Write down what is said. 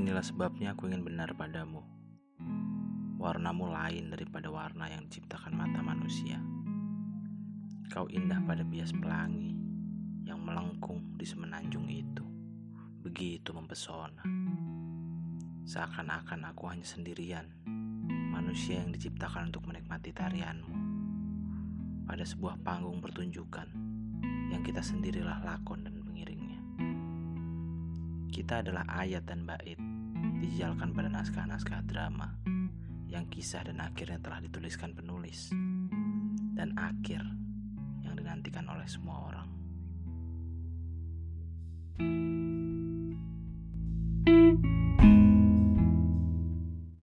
Inilah sebabnya aku ingin benar padamu. Warnamu lain daripada warna yang diciptakan mata manusia. Kau indah pada bias pelangi yang melengkung di semenanjung itu. Begitu mempesona. Seakan-akan aku hanya sendirian, manusia yang diciptakan untuk menikmati tarianmu. Pada sebuah panggung pertunjukan yang kita sendirilah lakon dan. Kita adalah ayat dan bait dijalankan pada naskah-naskah drama yang kisah dan akhirnya telah dituliskan penulis dan akhir yang dinantikan oleh semua orang.